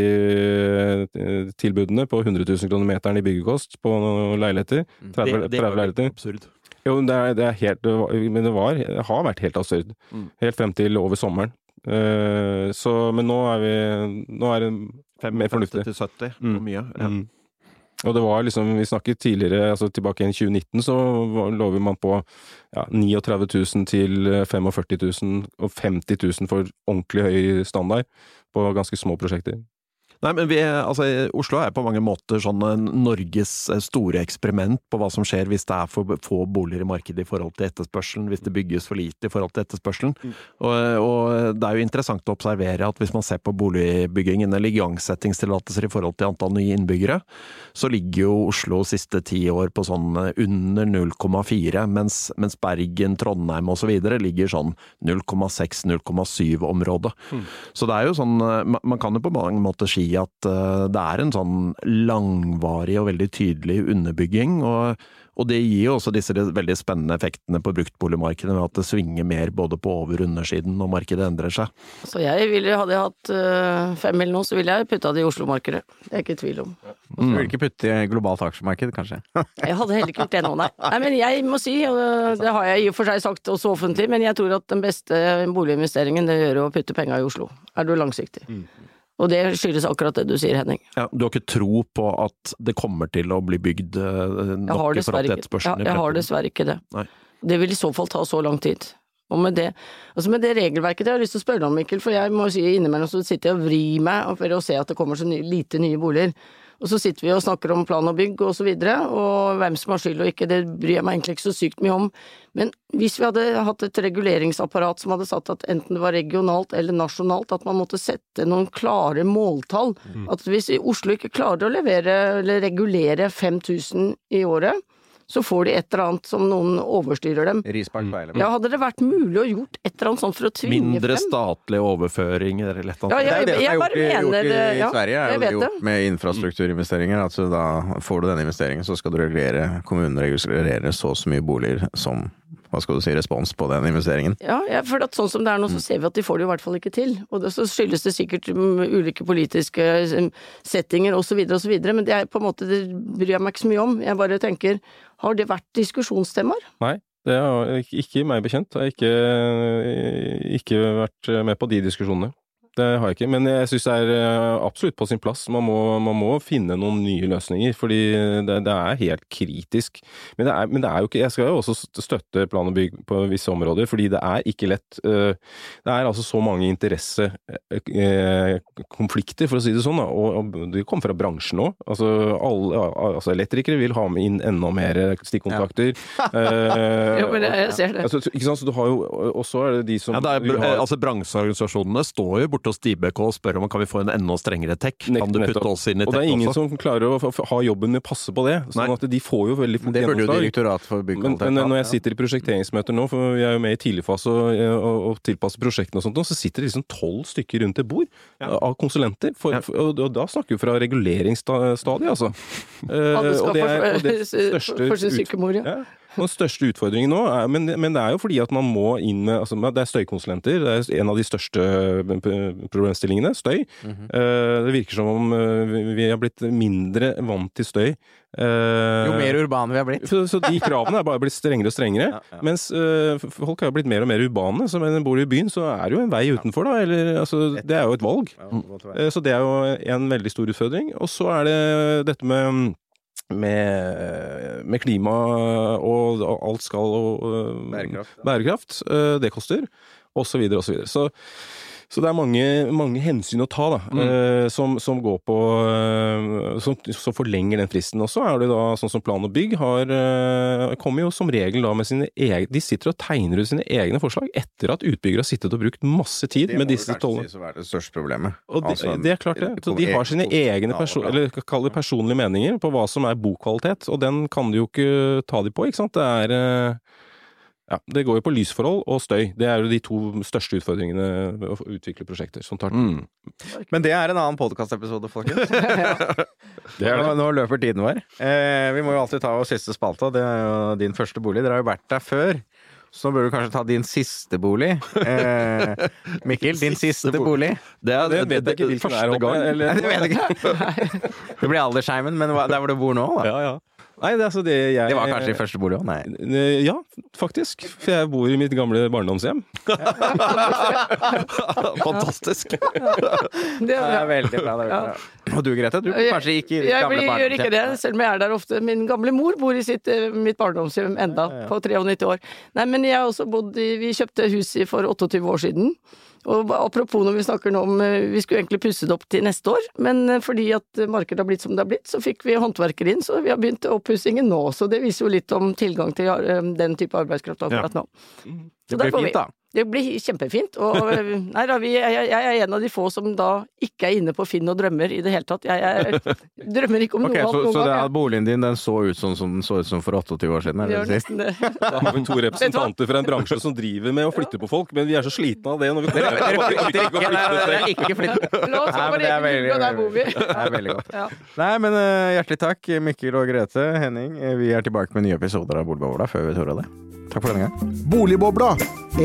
F: tilbudene på 100 000 kroner meteren i byggekost på leiligheter. 30, 30 leiligheter.
E: absurd.
F: Jo, det er, det er helt Men det var har vært helt absurd.
E: Mm.
F: Helt frem til over sommeren. Så Men nå er vi Nå er det mer fornuftig.
E: 50 til 70,
F: Mm.
E: mye. Ja.
F: Mm. Og det var liksom, vi snakket tidligere, altså tilbake i 2019, så lover man på ja, 39 000 til 45 000 og 50 000 for ordentlig høy standard på ganske små prosjekter.
E: Nei, men vi, altså, Oslo er på mange måter sånn eh, Norges eh, store eksperiment på hva som skjer hvis det er for få boliger i markedet i forhold til etterspørselen, hvis det bygges for lite i forhold til etterspørselen. Og, og det er jo interessant å observere at hvis man ser på boligbyggingen eller igangsettingstillatelser i forhold til antall nye innbyggere, så ligger jo Oslo siste ti år på sånn eh, under 0,4, mens, mens Bergen, Trondheim osv. ligger sånn 0,6-0,7 område. Så det er jo sånn Man man kan jo på mange måter si at eh, det er en sånn langvarig og veldig tydelig underbygging. og og det gir jo også disse veldig spennende effektene på bruktboligmarkedet, med at det svinger mer både på over- og undersiden når markedet endrer seg.
D: Så jeg ville, hadde jeg hatt øh, fem eller noe, så ville jeg putta det i Oslo-markedet. Det er jeg ikke i tvil om.
C: Du vil ikke putte i globalt aksjemarked, kanskje? [laughs]
D: Jeg hadde heller ikke gjort det nå, nei. nei. Men jeg må si, og det har jeg i og for seg sagt også offentlig, men jeg tror at den beste boliginvesteringen det gjør å putte penga i Oslo. Er du langsiktig. Og det skyldes akkurat det du sier, Henning.
E: Ja, du har ikke tro på at det kommer til å bli bygd eh, nok for
D: dessverre
E: etterspørselen?
D: jeg, jeg har dessverre ikke det.
E: Nei.
D: Det vil i så fall ta så lang tid. Og med det, altså med det regelverket, det har jeg lyst til å spørre om, Mikkel, for jeg må si innimellom så sitter jeg og vrir meg for å se at det kommer så ny, lite nye boliger. Og så sitter vi og snakker om plan og bygg og så videre, og hvem som har skyld og ikke, det bryr jeg meg egentlig ikke så sykt mye om. Men hvis vi hadde hatt et reguleringsapparat som hadde satt at enten det var regionalt eller nasjonalt, at man måtte sette noen klare måltall, at hvis Oslo ikke klarer å levere eller regulere 5000 i året, så får de et eller annet som noen overstyrer dem. Ja, hadde det vært mulig å gjort annet sånt for å tvinge frem.
E: Mindre statlige overføringer eller et eller
D: Ja,
E: annet.
C: Det er jo det som
D: jeg
C: er gjort, i- gjort i,
D: det, ja,
C: Sverige, er jo gjort med infrastrukturinvesteringer. At du da får du denne investeringen, så skal du regulere kommunen regulerer så og så mye boliger som hva skal du si, respons på den investeringen.
D: Ja, ja for at sånn som det er nå, så ser vi at de får det i hvert fall ikke til. Og det, så skyldes det sikkert mm, ulike politiske mm, settinger osv. osv. Men det er på en måte, det bryr jeg meg ikke så mye om. Jeg bare tenker, har det vært diskusjonstemaer?
F: Nei, det har ikke- meg bekjent. Jeg har ikke, ikke vært med på de diskusjonene. Det har jeg ikke, men jeg syns det er eh, absolutt på sin plass. Man må, man må finne noen nye løsninger, fordi det, det er helt kritisk. Men det, er, men det er jo ikke Jeg skal jo også støtte plan og bygg på visse områder, fordi det er ikke lett. eh, Det er altså så mange interessekonflikter, for å si det sånn, da, og, og det kommer fra bransjen òg. Altså, altså elektrikere vil ha med inn enda mer stikkontakter. Eh, [laughs]
D: Jo, men jeg- jeg ser det.
F: Altså, ikke sant, så du har jo, og så er det de som
E: Ja, det er,
F: vil ha-
E: altså Bransjeorganisasjonene står jo borte hos DBK og spør om kan vi få en enda strengere tech. Kan du
F: Nettopp.
E: putte oss inn i tech også?
F: Og det er ingen
E: også?
F: som klarer å ha jobben med å passe på det. Sånn
E: Nei.
F: at de får jo veldig fort gjennomslag. Men, men når jeg sitter i prosjekteringsmøter nå, for vi er jo med i tidligfase og, og, og tilpasser prosjektene og sånt, så sitter det liksom tolv stykker rundt et bord av konsulenter. For, for, og, og da snakker vi fra reguleringsstadiet, altså. [laughs] Eh, og det er- og [laughs]
D: for,
F: det
D: for,
F: største ut- Den største utfordringen nå er men, men det er jo fordi at man må inn med altså, Det er støykonsulenter. Det er en av de største problemstillingene. Støy.
C: Mhm.
F: Eh, det virker som om eh, vi- har blitt mindre vant til støy. Eh,
C: Jo mer urbane vi har blitt.
F: så, så de [laughs] kravene er bare blitt strengere og strengere.
C: Ja, ja.
F: Mens eh, folk har blitt mer og mer urbane. Så når de bor i byen, så er det jo en vei utenfor, da. Eller, altså, det er jo et valg. Eh, Så det er jo en veldig stor utfordring. Og så er det dette med med, med klima og alt skal og øh,
C: Bærekraft,
F: bærekraft, øh, det koster, og så videre og så videre. Så, så det er mange, mange hensyn å ta, da, øh, som, som går på eh, som, som forlenger den fristen. Og så er det da sånn som Plan og bygg har eh, kommer jo som regel da med sine egne De sitter og tegner ut sine egne forslag etter at utbyggere har sittet og brukt masse tid
C: Det
F: med
C: må
F: disse
C: vel kanskje
F: tollene.
C: sies å være det største problemet.
F: Og det,
C: Altså,
F: det er klart det. Så de har sine egne perso eller kall det personlige meninger på hva som er bokvalitet, og den kan du jo ikke ta de på, ikke sant. Det er eh, ja, det går jo på lysforhold og støy. Det er jo de to største utfordringene ved å utvikle prosjekter som tar.
E: Mm.
C: Men det er en annen podkastepisode, folkens. [laughs]
F: Det er det.
C: Nå, nå løper tiden vår. Eh, vi må jo alltid ta vår siste spalte, det er jo din første bolig. Dere har jo vært der før. Så bør du kanskje ta din siste bolig. Eh, Mikkel, din siste bolig.
E: Det er
F: Det vet jeg ikke hvilken det er,
E: gang.
F: eller- [laughs]
C: Nei, det vet jeg ikke. Det blir aldersheimen, men der hvor du bor nå, da.
F: Ja, ja. Nei, det, er altså det jeg
C: Det var kanskje i første bolig òg? Nei.
F: Ja, faktisk. For jeg bor i mitt gamle barndomshjem. [laughs]
E: Fantastisk!
D: Det er,
C: veldig bra. det er veldig bra. Og du Grete, du
D: Jeg-
C: kanskje ikke i gamle
D: Jeg gjør ikke det, selv om jeg er der ofte. Min gamle mor bor i sitt, eh, mitt barndomshjem enda, på 93 år. Nei, men jeg har også bodd i Vi kjøpte hus for 28 år siden. Og apropos når vi snakker nå om eh, Vi skulle egentlig pusse det opp til neste år, men eh, fordi at markedet har blitt som det har blitt, så fikk vi håndverkere inn, så vi har begynt oppussingen nå. Så det viser jo litt om tilgang til eh, den type arbeidskraft akkurat nå. Ja.
C: Det
D: der
C: blir
D: får vi-
C: fint, da.
D: Det blir kjempefint. Og nei da, vi, jeg, jeg er en av de få som da ikke er inne på Finn og drømmer i det hele tatt. Jeg, jeg drømmer ikke om
C: okay,
D: noe
C: så,
D: annet noen
C: så det
D: gang.
C: boligen din den så ut sånn som den så ut som for 28 år siden? Er det det. [laughs]
F: Da har vi to representanter fra en bransje som driver med å flytte på folk, men vi er så slitne av det når vi kommer
C: Dere- dere ikke, er flyttet. [laughs]
D: La oss
C: bare er veldig,
D: og der bor vi.
C: Det er veldig godt.
D: Ja.
C: Nei, men eh, hjertelig takk, Mikkel og Grete. Henning, eh, vi er tilbake med nye episoder av Boligbobla før vi tror av det. Takk for denne gang.
A: Boligbobla,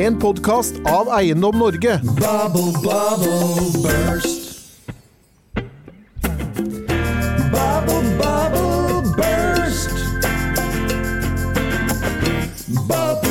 A: en podkast podkast av Eiendom Norge.
B: Bubble, bubble, burst. Bubble, bubble, burst. Bubble.